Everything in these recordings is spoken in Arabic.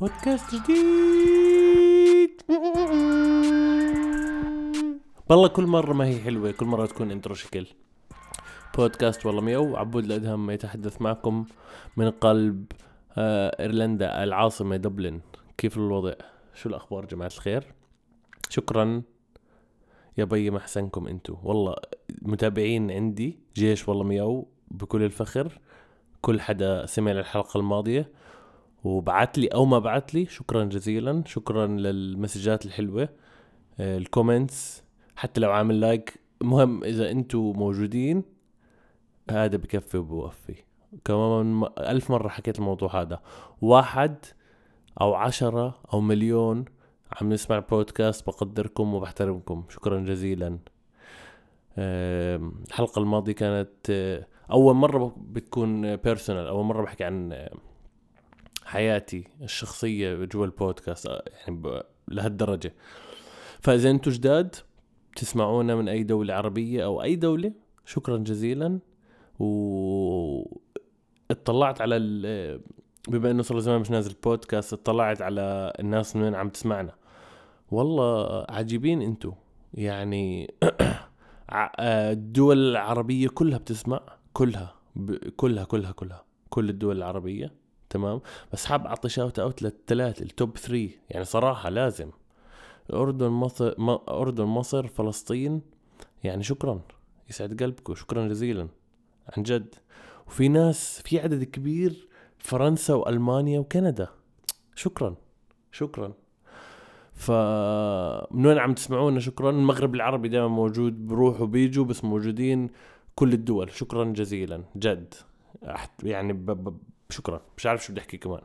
بودكاست جديد. والله كل مرة ما هي حلوة كل مرة تكون intro شكل. بودكاست والله مياو عبود الأدهم يتحدث معكم من قلب آه إيرلندا العاصمة دبلن. كيف الوضع؟ شو الأخبار جماعة الخير؟ شكرا. يابي ما أحسنكم أنتو. والله متابعين عندي جيش والله مياو بكل الفخر كل حدا سمع الحلقة الماضية. وبعت لي أو ما بعت لي. شكرا جزيلا. شكرا للمسجات الحلوة آه، ال comments حتى لو عامل like مهم إذا انتو موجودين هذا بكفي وبوفي. كمان ألف مرة حكيت الموضوع هذا. واحد أو عشرة أو مليون عم نسمع بودكاست بقدركم وبحترمكم. شكرا جزيلا. الحلقة الماضية كانت آه، أول مرة بتكون بيرسونال أول مرة بحكي عن حياتي الشخصية جوا البودكاست آه، يعني لهالدرجة. فإذا أنتوا جداد تسمعونا من أي دولة عربية أو أي دولة شكرا جزيلا. و اطلعت على ال بما إنه صار زمان مش نازل بودكاست اطلعت على الناس من وين عم تسمعنا. والله عجيبين انتو يعني آه، الدول العربية كلها بتسمع كلها ب... كلها كلها كلها كل الدول العربية. تمام؟ بس حاب أعطي shout out للثلاث ال top 3 يعني صراحة لازم. الاردن مصر. أردن مصر فلسطين. يعني شكرا. يسعد قلبكم. شكرا جزيلا. عن جد. وفي ناس في عدد كبير فرنسا وألمانيا وكندا. شكرا. شكرا. ف من وين عم تسمعونا؟ شكرا. المغرب العربي دائما موجود بروحوا بيجوا بس موجودين كل الدول. شكرا جزيلا. جد. يعني ب... ب... شكرا. مش عارف شو بدي أحكي كمان.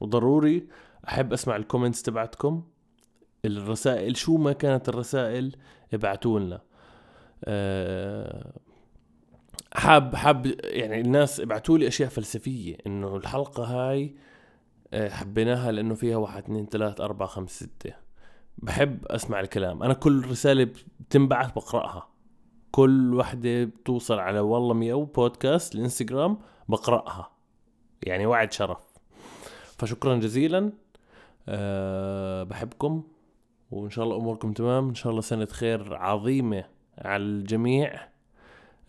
وضروري أحب أسمع الكومنتس تبعتكم. الرسائل شو ما كانت الرسائل ابعتوا لنا أه... حاب حاب يعني الناس ابعتوا لي أشياء فلسفية. إنه الحلقة هاي آه، حبيناها لأنه فيها واحد اثنين ثلاث أربعة خمس ستة. بحب أسمع الكلام. أنا كل رسالة بتنبعث بقرأها. كل وحدة بتوصل على والله ميو بودكاست الإنستغرام بقرأها. يعني وعد شرف. فشكرا جزيلا. أه بحبكم وإن شاء الله أموركم تمام. إن شاء الله سنة خير عظيمة على الجميع.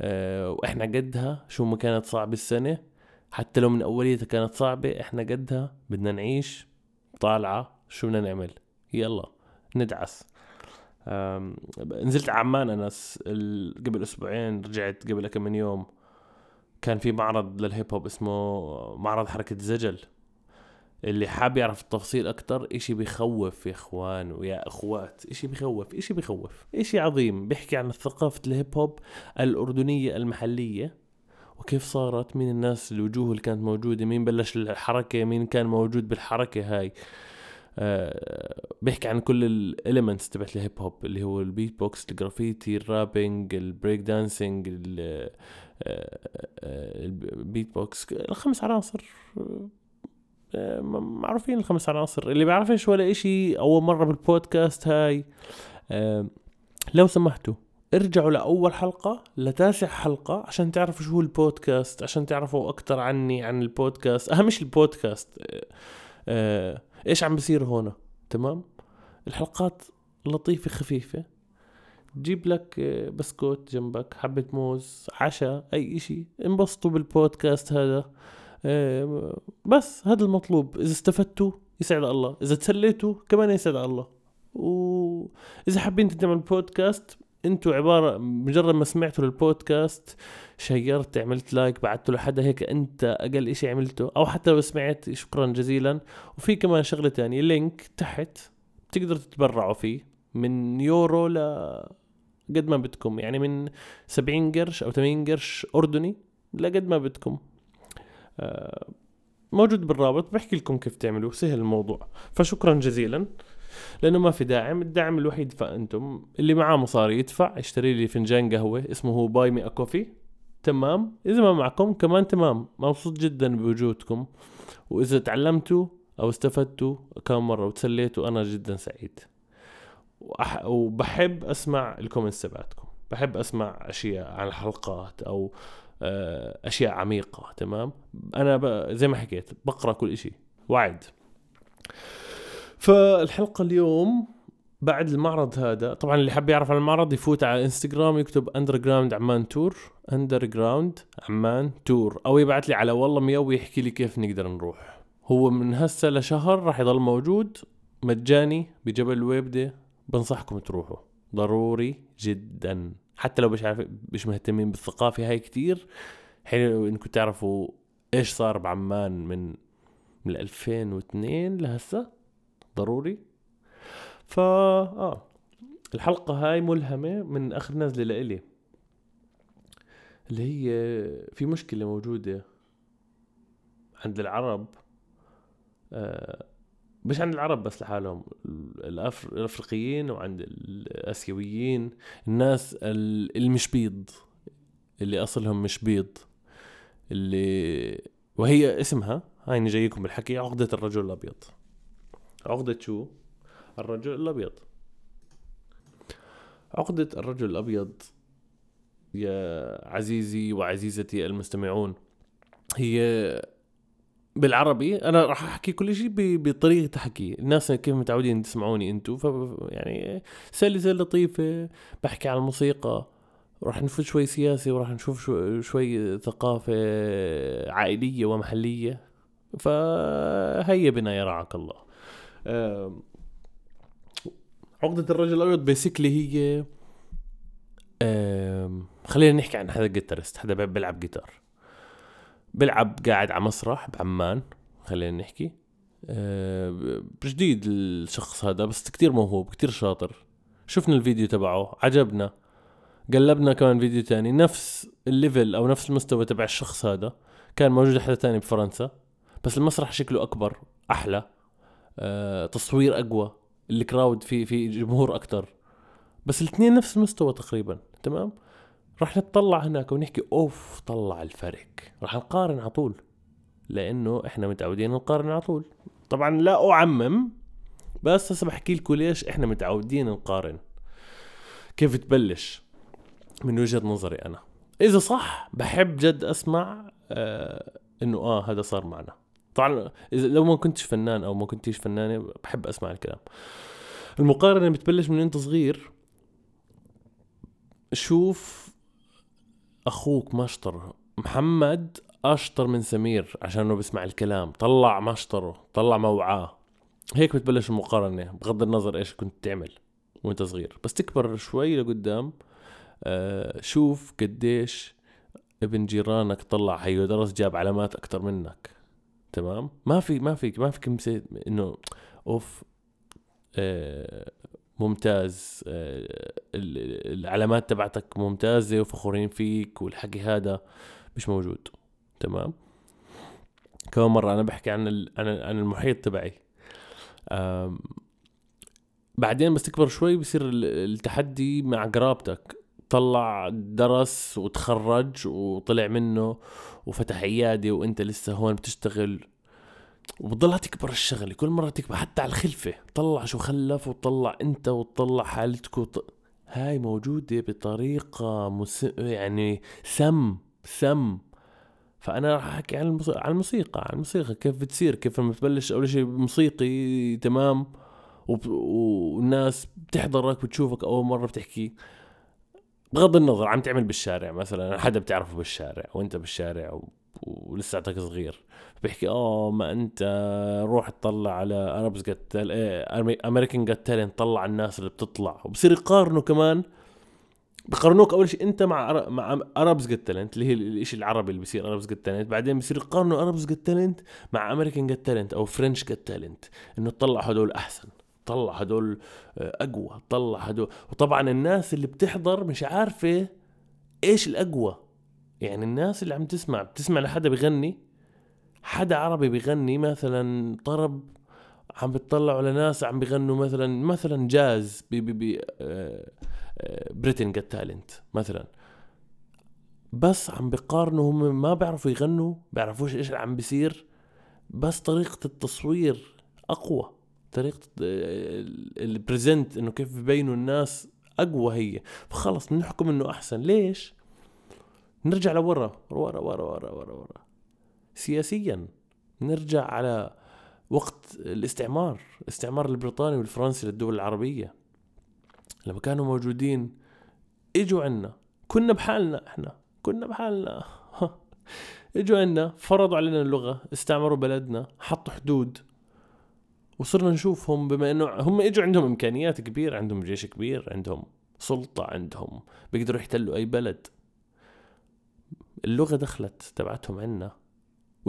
أه وإحنا قدها. شو ما كانت صعبة السنة. حتى لو من أوليتها كانت صعبة إحنا قدها. بدنا نعيش طالعة. شو بدنا نعمل؟ يلا ندعس. نزلت عمان أنا قبل أسبوعين. رجعت قبل كم من يوم. كان في معرض للهيب هوب اسمه معرض حركة الزجل اللي حاب يعرف التفاصيل أكتر إشي بيخوف يا إخوان ويا إخوات إشي بيخوف إشي بيخوف إشي عظيم بيحكي عن ثقافة الهيب هوب الأردنية المحلية وكيف صارت مين الناس الوجوه اللي كانت موجودة مين بلش الحركة مين كان موجود بالحركة هاي. آه بيحكي عن كل ال elements تبعت ال hip hop اللي هو ال beatbox ال graffiti ال rapping ال breakdancing ال beatbox الخمس عناصر آه، معروفين الخمس عناصر. اللي بيعرفش ولا إشي أول مرة بالبودكاست هاي. آه، لو سمحتوا ارجعوا لأول حلقة لتاسع حلقة عشان تعرفوا شو هو البودكاست عشان تعرفوا أكتر عني عن البودكاست. أهم شيء البودكاست آه، إيش عم بصير هون تمام؟ الحلقات لطيفة خفيفة. تجيب لك بسكوت جنبك حبة موز عشاء أي إشي. انبسطوا بالبودكاست هذا. آه، بس هذا المطلوب. إذا استفدتوا يسعد الله. إذا تسليتوا كمان يسعد الله. وإذا حابين تعملوا بودكاست أنتوا عبارة مجرد ما سمعتوا البودكاست شيرت عملت like بعته لحدا هيك انت أقل إشي عملته. أو حتى لو سمعت شكرا جزيلا. وفي كمان شغلة تانية link تحت بتقدروا تتبرعوا فيه من يورو ل قد ما بدكم. يعني من 70 قرش أو 80 قرش أردني لقد ما بدكم. آه، موجود بالرابط. بحكي لكم كيف تعملوا سهل الموضوع. فشكرا جزيلا. لأنه ما في داعم. الداعم الوحيد فانتم اللي معاه مصاري يدفع. يشتري لي فنجان قهوة. اسمه Buy Me Coffee. تمام. إذا ما معكم كمان تمام. مبسوط جدا بوجودكم. وإذا تعلمتوا أو استفدتوا كم مرة وتسليتوا أنا جدا سعيد. وبحب أسمع ال comments تبعتكم. بحب أسمع أشياء عن الحلقات أو آه، أشياء عميقة تمام؟ أنا ب... زي ما حكيت بقرأ كل إشي. وعد. فالحلقة اليوم بعد المعرض هذا طبعا اللي حاب يعرف عن المعرض يفوت على إنستغرام يكتب underground Amman tour underground Amman tour أو يبعث لي على والله مياو ويحكي لي كيف نقدر نروح. هو من هسه لشهر راح يضل موجود مجاني بجبل الويبدة بنصحكم تروحوا. ضروري جدا. حتى لو مش عارف مش مهتمين بالثقافة هاي كتير حلو إنكم تعرفوا إيش صار بعمان من من 2002 لهسه. ضروري. فا آه. الحلقة هاي ملهمة من آخر نزلة لإلي. اللي هي في مشكلة موجودة عند العرب آه مش عند العرب بس لحالهم الأفر... الأفريقيين وعند الآسيويين. الناس المش بيض اللي أصلهم مش بيض اللي وهي اسمها هاي جايكم بالحكي عقدة الرجل الأبيض. عقدة شو؟ الرجل الأبيض. عقدة الرجل الأبيض يا عزيزي وعزيزتي المستمعون هي بالعربي أنا راح أحكي كل شيء بطريقة حكي الناس كيف متعودين تسمعوني أنتم ف يعني سلسه لطيفة بحكي عن الموسيقى. راح نفوت شوي سياسي وراح نشوف شوي, ثقافة عائلية ومحلية. فهيا بنا يا رعاك الله. عقدة الرجل الأبيض بيسكلي هي خلينا نحكي عن حدا guitarist حدا بيلعب جيتار بلعب قاعد على مسرح بعمان خلينا نحكي. أه جديد الشخص هذا بس كتير موهوب كتير شاطر. شفنا الفيديو تبعه عجبنا. قلبنا كمان فيديو تاني نفس ال level أو نفس المستوى تبع الشخص هذا. كان موجود حدا تاني بفرنسا بس المسرح شكله أكبر أحلى. أه تصوير أقوى. ال crowd في في جمهور أكتر. بس الاثنين نفس المستوى تقريبا تمام؟ راح نتطلع هناك ونحكي أوف طلع الفرق. راح نقارن على طول لأنه إحنا متعودين نقارن على طول. طبعا لا أعمم بس هسه بحكي لكم ليش إحنا متعودين نقارن. كيف تبلش؟ من وجهة نظري أنا. إذا صح بحب جد أسمع آه إنه آه هذا صار معنا. طبعا إذا لو ما كنتش فنان أو ما كنتيش فنانة بحب أسمع الكلام. المقارنة بتبلش من انت صغير. شوف أخوك مشطر. محمد أشطر من سمير عشانه بيسمع الكلام. طلع مشطره طلع موعاه. هيك بتبلش المقارنة بغض النظر إيش كنت تعمل وأنت صغير. بس تكبر شوي لقدام آه شوف قديش ابن جيرانك طلع. هيو درس جاب علامات أكتر منك. تمام؟ ما في ما في ما في كلمة إنه أوف آه ممتاز. آه، العلامات تبعتك ممتازة وفخورين فيك والحكي هذا مش موجود. تمام؟ كمان مرة أنا بحكي عن عن عن المحيط تبعي. بعدين بس تكبر شوي بصير التحدي مع قرابتك. طلع درس وتخرج وطلع منه وفتح عيادة وأنت لسه هون بتشتغل. وبتضلها تكبر الشغلة كل مرة تكبر حتى على الخلفة. طلع شو خلف وطلع أنت وتطلع حالتك وط... هاي موجودة بطريقة مس... يعني سم سم. فأنا راح أحكي عن الموسيقى عن الموسيقى عن الموسيقى كيف بتصير كيف لما تبلش أول شيء موسيقي تمام. وب... والناس بتحضرك بتشوفك أول مرة بتحكي. بغض النظر عم تعمل بالشارع مثلا حدا بتعرفه بالشارع وأنت بالشارع. ولساتك صغير. بيحكي آه ما أنت روح تطلع على Arabs Got American Got Talent طلع الناس اللي بتطلع. وبصير يقارنوا كمان بقارنوك أول شيء أنت مع مع Arabs Got Talent اللي هي الشيء العربي اللي بيصير Arabs Got Talent بعدين بصير يقارنوا Arabs Got Talent مع American Got Talent أو French Got Talent إنه تطلع هدول أحسن طلع هدول آه، أقوى طلع هدول وطبعا الناس اللي بتحضر مش عارفة إيش الأقوى. يعني الناس اللي عم تسمع بتسمع لحدا بغني حدا عربي بغني مثلا طرب عم بتطلعوا على ناس عم بغنوا مثلا مثلا جاز ب ب ب Britain Got Talent مثلا. بس عم بقارنوا هم ما بيعرفوا يغنوا بيعرفوش إيش عم بيصير بس طريقة التصوير أقوى. طريقة آه، البريزنت إنه كيف ببينوا الناس أقوى هي. فخلص بنحكم إنه أحسن. ليش؟ نرجع لورا ورا ورا ورا ورا ورا. سياسيا نرجع على وقت الاستعمار الاستعمار البريطاني والفرنسي للدول العربية. لما كانوا موجودين إجوا عنا. كنا بحالنا إحنا كنا بحالنا. إجوا عنا فرضوا علينا اللغة استعمروا بلدنا حطوا حدود. وصرنا نشوفهم بما إنه هم إجوا عندهم إمكانيات كبيرة عندهم جيش كبير عندهم سلطة عندهم بيقدروا يحتلوا أي بلد. اللغة دخلت تبعتهم عنا.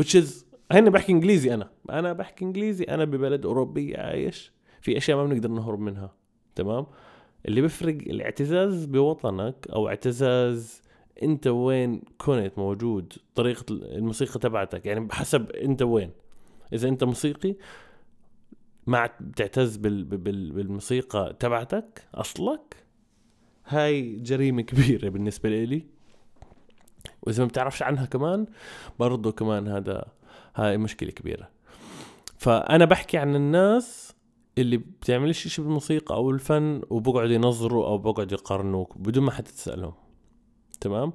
Which is هنا بحكي إنجليزي أنا. أنا بحكي إنجليزي أنا ببلد أوروبي عايش. في أشياء ما بنقدر نهرب منها. تمام؟ اللي بيفرق الاعتزاز بوطنك أو اعتزاز أنت وين كنت موجود طريقة الموسيقى تبعتك. يعني بحسب أنت وين. إذا أنت موسيقي ما بتعتز بال... بال... بالموسيقى تبعتك أصلك هاي جريمة كبيرة بالنسبة لي. وإذا ما بتعرفش عنها كمان برضو كمان هذا هاي مشكلة كبيرة. فأنا بحكي عن الناس اللي بتعملش شيء بالموسيقى أو الفن وبقعدوا ينظروا أو بقعدوا يقارنوك بدون ما حد تسالهم تمام؟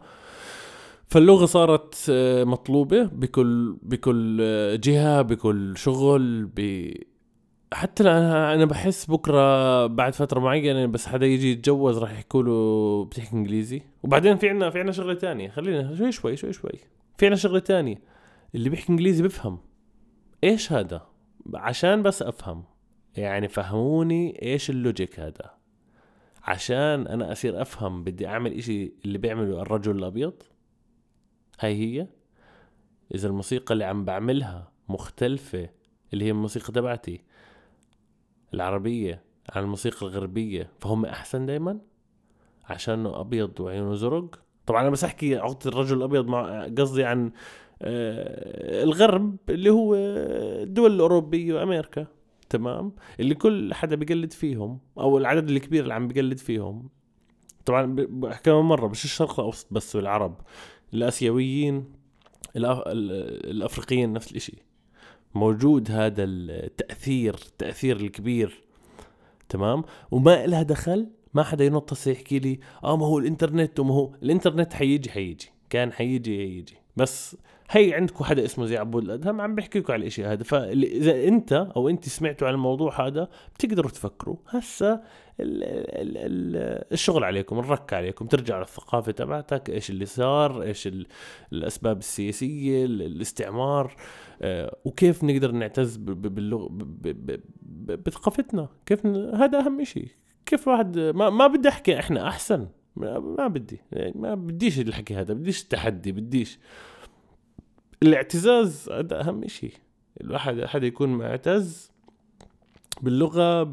فاللغة صارت آه، مطلوبة بكل بكل آه، جهة بكل شغل ب حتى أنا أنا بحس بكرة بعد فترة معينة بس حدا يجي يتجوز راح يحكوا له بتحكي إنجليزي. وبعدين في عنا في عنا شغلة تانية. خلينا شوي شوي شوي شوي. في عنا شغلة تانية. اللي بيحكي إنجليزي بفهم. إيش هذا؟ عشان بس أفهم. يعني فهموني إيش اللوجيك هذا. عشان أنا أصير أفهم بدي أعمل إشي اللي بيعمله الرجل الأبيض. هاي هي. إذا الموسيقى اللي عم بعملها مختلفة اللي هي الموسيقى تبعتي. العربية عن الموسيقى الغربية فهم أحسن دايما؟ عشانه أبيض وعيونه زرق؟ طبعا أنا بس أحكي عقدة الرجل الأبيض مع قصدي عن آه، الغرب اللي هو الدول الأوروبية وأمريكا. تمام؟ اللي كل حدا بيقلد فيهم أو العدد الكبير اللي عم بيقلد فيهم. طبعا بحكي مرة مش الشرق الأوسط بس والعرب. الآسيويين الأفريقيين نفس الإشي. موجود هذا التأثير التاثير الكبير. تمام؟ وما لها دخل ما حدا ينطس يحكي لي آه ما هو الإنترنت وما هو الإنترنت حيجي حيجي كان حيجي حيجي بس هي عندكم حدا اسمه زي عبود الأدهم عم بيحكي لكم على الإشي هذا. فإذا أنت أو أنت سمعتوا عن الموضوع هذا بتقدروا تفكروا. هسا الشغل عليكم الرك عليكم ترجع للثقافة تبعتك إيش اللي صار إيش الأسباب السياسية الاستعمار آه، وكيف نقدر نعتز باللغة بثقافتنا. كيف هذا أهم شيء كيف واحد ما, ما بدي أحكي إحنا أحسن. ما, ما بدي. يعني ما بديش الحكي هذا بديش التحدي بديش. الاعتزاز هذا أهم شيء الواحد حدا يكون معتز باللغة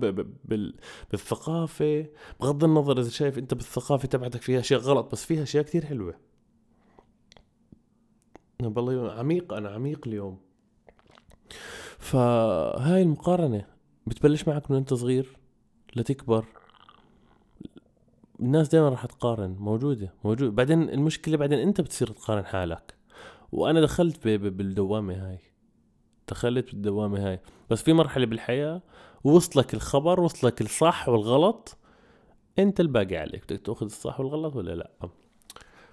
بالثقافة. بغض النظر إذا شايف أنت بالثقافة تبعتك فيها أشياء غلط بس فيها أشياء كتير حلوة. والله عميق أنا عميق اليوم. فهاي المقارنة بتبلش معك من أنت صغير لتكبر. الناس دائما راح تقارن موجودة موجود بعدين المشكلة بعدين أنت بتصير تقارن حالك. وأنا دخلت بالدوامة هاي. دخلت بالدوامة هاي. بس في مرحلة بالحياة وصلك الخبر وصلك الصح والغلط أنت الباقي عليك. بدك تأخذ الصح والغلط ولا لا؟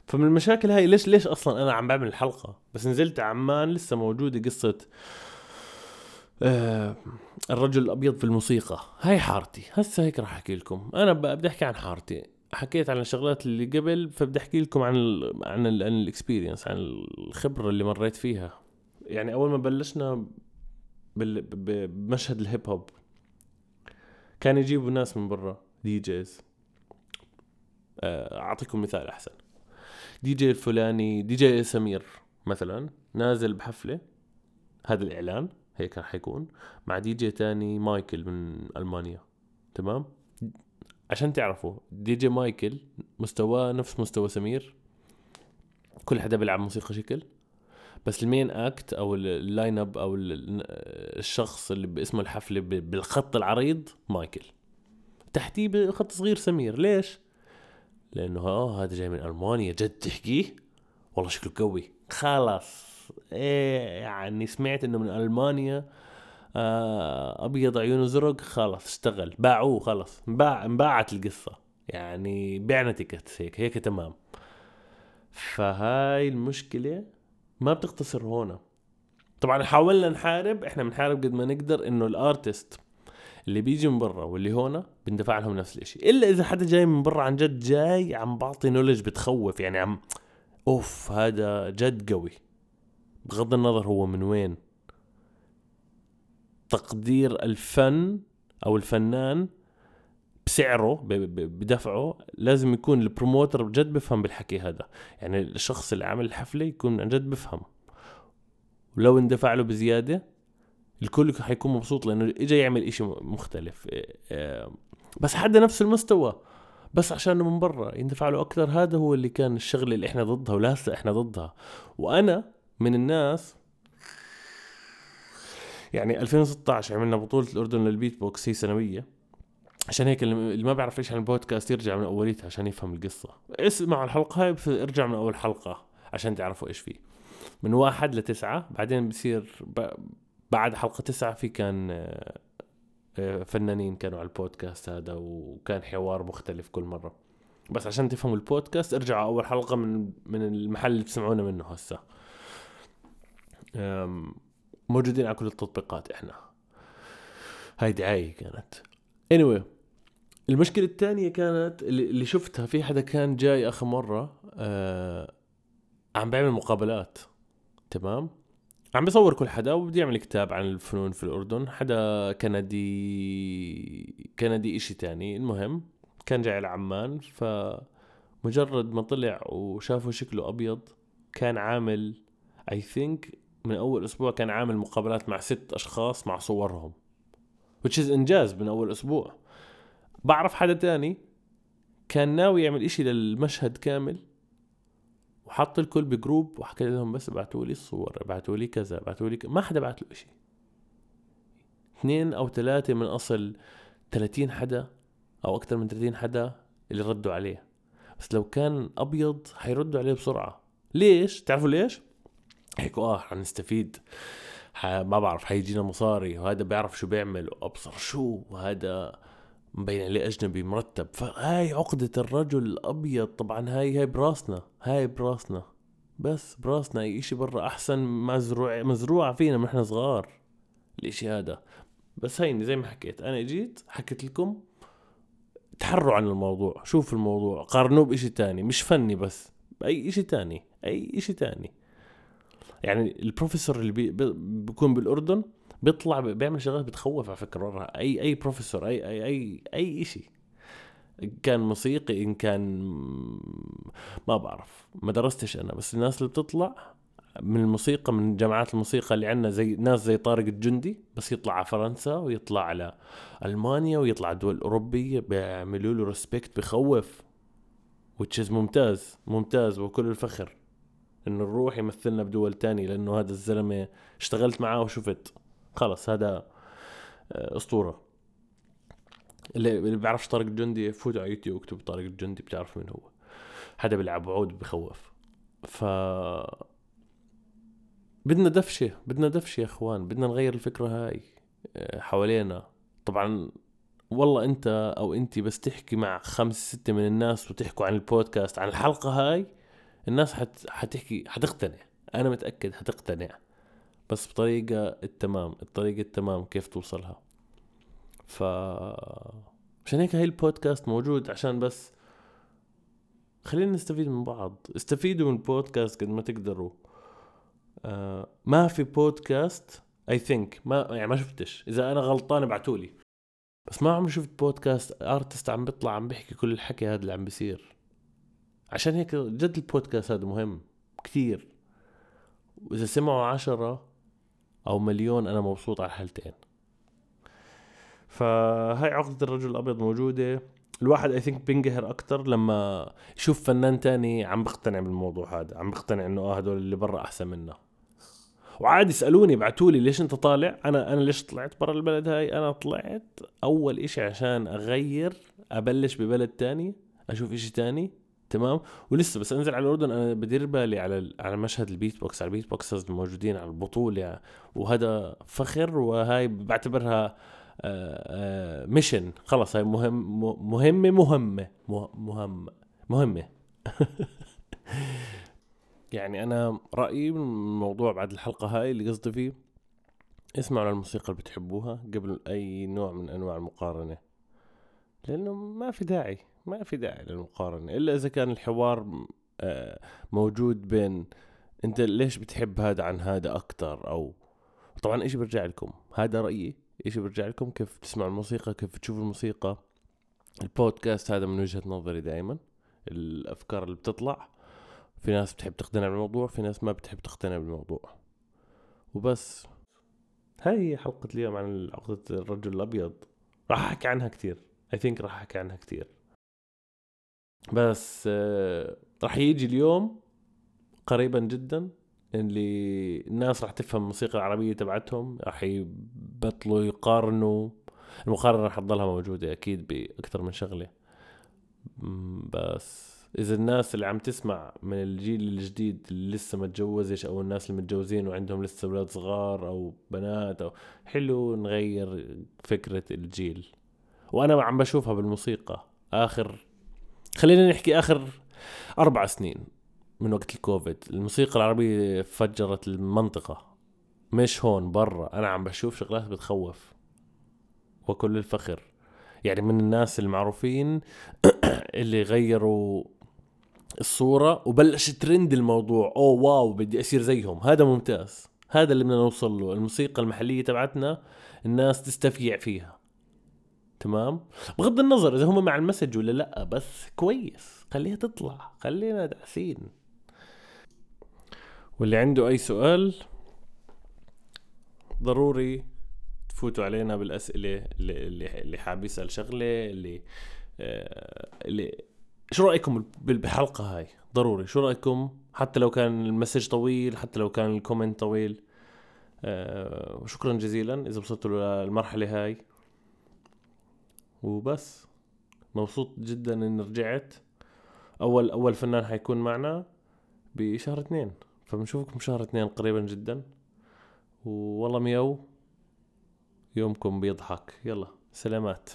فمن المشاكل هاي ليش ليش أصلا أنا عم بعمل الحلقة؟ بس نزلت عمان لسه موجودة قصة آه الرجل الأبيض في الموسيقى. هاي حارتي. هسه هيك راح أحكي لكم. أنا بدي أحكي عن حارتي. حكيت عن الشغلات اللي قبل فبدي أحكي لكم عن ال عن ال عن ال experience عن الخبرة اللي مريت فيها. يعني أول ما بلشنا بمشهد الهيب هوب كان يجيبوا ناس من برا DJs. آه، أعطيكم مثال أحسن. دي جي الفلاني دي جي سمير مثلا نازل بحفلة هذا الإعلان هيك راح يكون مع دي جي تاني مايكل من ألمانيا تمام؟ عشان تعرفوا دي جي مايكل مستواه نفس مستوى سمير. كل حدا بيلعب موسيقى شكل. بس ال main act أو ال line up أو الشخص اللي باسمه الحفلة بالخط العريض مايكل. تحتيه بخط صغير سمير. ليش؟ لأنه آه هذا جاي من ألمانيا. جد تحكيه؟ والله شكله قوي. خلاص. إيه يعني سمعت إنه من ألمانيا أبيض عيونه زرق خلاص اشتغل. باعوه خلاص. انباع انباعت القصة. يعني بعنا تيكت هيك هيك تمام. فهاي المشكلة ما بتقتصر هون. طبعا حاولنا نحارب إحنا بنحارب قد ما نقدر إنه الأرتست اللي بيجي من برا واللي هون بندفع لهم نفس الشيء إلا إذا حدا جاي من برا عن جد جاي عم بعطي نولج بتخوف. يعني عم أوف هذا جد قوي. بغض النظر هو من وين. تقدير الفن أو الفنان بسعره بدفعه لازم يكون البروموتر بجد بفهم بالحكي هذا. يعني الشخص اللي عامل الحفلة يكون عن جد بفهم. ولو اندفع له بزيادة الكل حيكون مبسوط لأنه اجى يعمل إشي مختلف. إيه، إيه، بس حدا نفس المستوى. بس عشانه من برا يندفع له أكثر هذا هو اللي كان الشغلة اللي إحنا ضدها ولسه إحنا ضدها. وأنا من الناس يعني 2016 عملنا بطولة الأردن للبيت بوكس هي سنوية. عشان هيك اللي ما بيعرف إيش عن البودكاست يرجع من أوليتها عشان يفهم القصة. اسمعوا الحلقة هاي ارجع من أول حلقة عشان تعرفوا إيش فيه. من واحد لتسعة بعدين بصير بعد حلقة تسعة في كان آه، آه، فنانين كانوا على البودكاست هذا وكان حوار مختلف كل مرة. بس عشان تفهموا البودكاست ارجعوا أول حلقة من من المحل اللي بتسمعونا منه هسه. موجودين على كل التطبيقات إحنا. هاي دعاية كانت. Anyway المشكلة الثانية كانت اللي شفتها في حدا كان جاي آخر مرة آه عم بيعمل مقابلات. تمام؟ عم بيصور كل حدا وبده يعمل كتاب عن الفنون في الأردن. حدا كندي كندي إشي تاني. المهم كان جاي على عمان فمجرد ما طلع وشافه شكله أبيض كان عامل اي ثينك من أول أسبوع كان عامل مقابلات مع ست أشخاص مع صورهم. Which is إنجاز من أول أسبوع. بعرف حدا تاني كان ناوي يعمل إشي للمشهد كامل وحط الكل بجروب وحكى لهم بس ابعتوا لي الصور ابعتوا لي كذا ابعتوا لي ما حدا بعت له شيء اثنين أو ثلاثة من أصل 30 حدا أو أكثر من 30 حدا اللي ردوا عليه. بس لو كان أبيض حيردوا عليه بسرعة. ليش؟ تعرفوا ليش؟ هيك آه حنستفيد. ما بعرف حيجينا مصاري وهذا بيعرف شو بيعمل. وابصر شو؟ وهذا مبين عليه أجنبي مرتب. فهاي عقدة الرجل الأبيض طبعا هاي هاي براسنا هاي براسنا. بس براسنا أي إشي برا أحسن مزروع مزروعة فينا من إحنا صغار الإشي هذا. بس هيني زي ما حكيت أنا إجيت حكيت لكم تحروا عن الموضوع شوفوا الموضوع قارنوه بإشي تاني مش فني بس بأي إشي تاني أي إشي تاني. يعني البروفيسور اللي بي بيكون بالأردن بيطلع بيعمل شغلات بتخوف على فكرة. أي أي بروفيسور أي أي أي أي شيء إن كان موسيقي إن كان ما بعرف ما درستش أنا بس الناس اللي بتطلع من الموسيقى من جامعات الموسيقى اللي عندنا زي ناس زي طارق الجندي بس يطلع على فرنسا ويطلع على ألمانيا ويطلع على الدول الاوروبيه بيعملوا له respect بخوف وتشيز ممتاز ممتاز وكل الفخر. إنه نروح يمثلنا بدول تانية لأنه هذا الزلمة اشتغلت معاه وشفت. خلص هذا آه، أسطورة. اللي بيعرفش طارق الجندي فوت على يوتيوب اكتب طارق الجندي بتعرف من هو. حدا بيلعب عود بخوف. ف بدنا دفشة بدنا دفشة يا إخوان بدنا نغير الفكرة هاي آه، حوالينا. طبعا والله أنت أو انت بس تحكي مع خمس ستة من الناس وتحكوا عن البودكاست عن الحلقة هاي الناس حت... حتحكي حتقتنع. أنا متأكد حتقتنع. بس بطريقة التمام الطريقة التمام كيف توصلها. ف عشان هيك هاي البودكاست موجود عشان بس خلينا نستفيد من بعض. استفيدوا من البودكاست قد ما تقدروا. آه ما في بودكاست I think ما يعني ما شفتش. إذا أنا غلطان ابعتوا لي بس ما عمري شفت بودكاست artist عم بيطلع عم بيحكي كل الحكي هذا اللي عم بيصير. عشان هيك جد البودكاست هذا مهم كثير وإذا سمعوا عشرة أو مليون أنا مبسوط على الحالتين. فهاي عقدة الرجل الأبيض موجودة. الواحد اي ثينك بينقهر أكثر لما يشوف فنان تاني عم بقتنع بالموضوع هذا عم بقتنع إنه آه هدول اللي برا أحسن منا. وعادي يسالوني ابعتوا لي ليش أنت طالع؟ أنا أنا ليش طلعت برا البلد هاي؟ أنا طلعت أول إشي عشان أغير أبلش ببلد تاني أشوف إشي تاني. تمام؟ ولسه بس انزل على الأردن أنا بدير بالي على على مشهد البيت بوكس على ال beatboxers الموجودين على البطولة وهذا فخر وهاي بعتبرها mission آه، خلص هاي مهم مهمة مهمة مهمة مهمة. يعني أنا رأيي الموضوع بعد الحلقة هاي اللي قصدي فيه اسمعوا للموسيقى اللي بتحبوها قبل أي نوع من أنواع المقارنة لأنه ما في داعي. ما في داعي للمقارنة إلا إذا كان الحوار آه، موجود بين أنت ليش بتحب هذا عن هذا أكتر؟ أو طبعا إيش برجع لكم؟ هذا رأيي. إيش برجع لكم؟ كيف تسمعوا الموسيقى؟ كيف تشوفوا الموسيقى؟ البودكاست هذا من وجهة نظري دائما الأفكار اللي بتطلع في ناس بتحب تقتنع بالموضوع في ناس ما بتحب تقتنع بالموضوع. وبس. هاي هي حلقة اليوم عن عقدة الرجل الأبيض. راح أحكي عنها كتير. I think راح أحكي عنها كتير. بس آه، راح يجي اليوم قريبا جدا اللي الناس راح تفهم الموسيقى العربية تبعتهم راح يبطلوا يقارنوا. المقارنة راح تضلها موجودة أكيد بأكثر من شغلة. بس إذا الناس اللي عم تسمع من الجيل الجديد اللي لسه ما تجوزش أو الناس اللي متجوزين وعندهم لسه أولاد صغار أو بنات أو حلو نغير فكرة الجيل. وأنا عم بشوفها بالموسيقى. آخر خلينا نحكي آخر أربع سنين من وقت الكوفيد. الموسيقى العربية فجرت المنطقة. مش هون برا. أنا عم بشوف شغلات بتخوف. وكل الفخر. يعني من الناس المعروفين اللي غيروا الصورة وبلش ترند الموضوع. أوه واو بدي اصير زيهم. هذا ممتاز. هذا اللي بدنا نوصل له. الموسيقى المحلية تبعتنا الناس تستفيد فيها. تمام؟ بغض النظر إذا هم مع ال message ولا لا بس كويس. خليها تطلع. خلينا داعسين. واللي عنده أي سؤال ضروري تفوتوا علينا بالأسئلة اللي اللي حاب يسأل شغلة اللي آه اللي شو رأيكم بالحلقة هاي؟ ضروري. شو رأيكم؟ حتى لو كان ال message طويل حتى لو كان ال comment طويل. آه شكرا جزيلا إذا وصلتوا للمرحلة هاي. وبس. مبسوط جدا إني رجعت. أول أول فنان حيكون معنا بشهر اثنين. فبنشوفكم شهر اثنين قريبا جدا. والله مياو. يومكم بيضحك. يلا سلامات.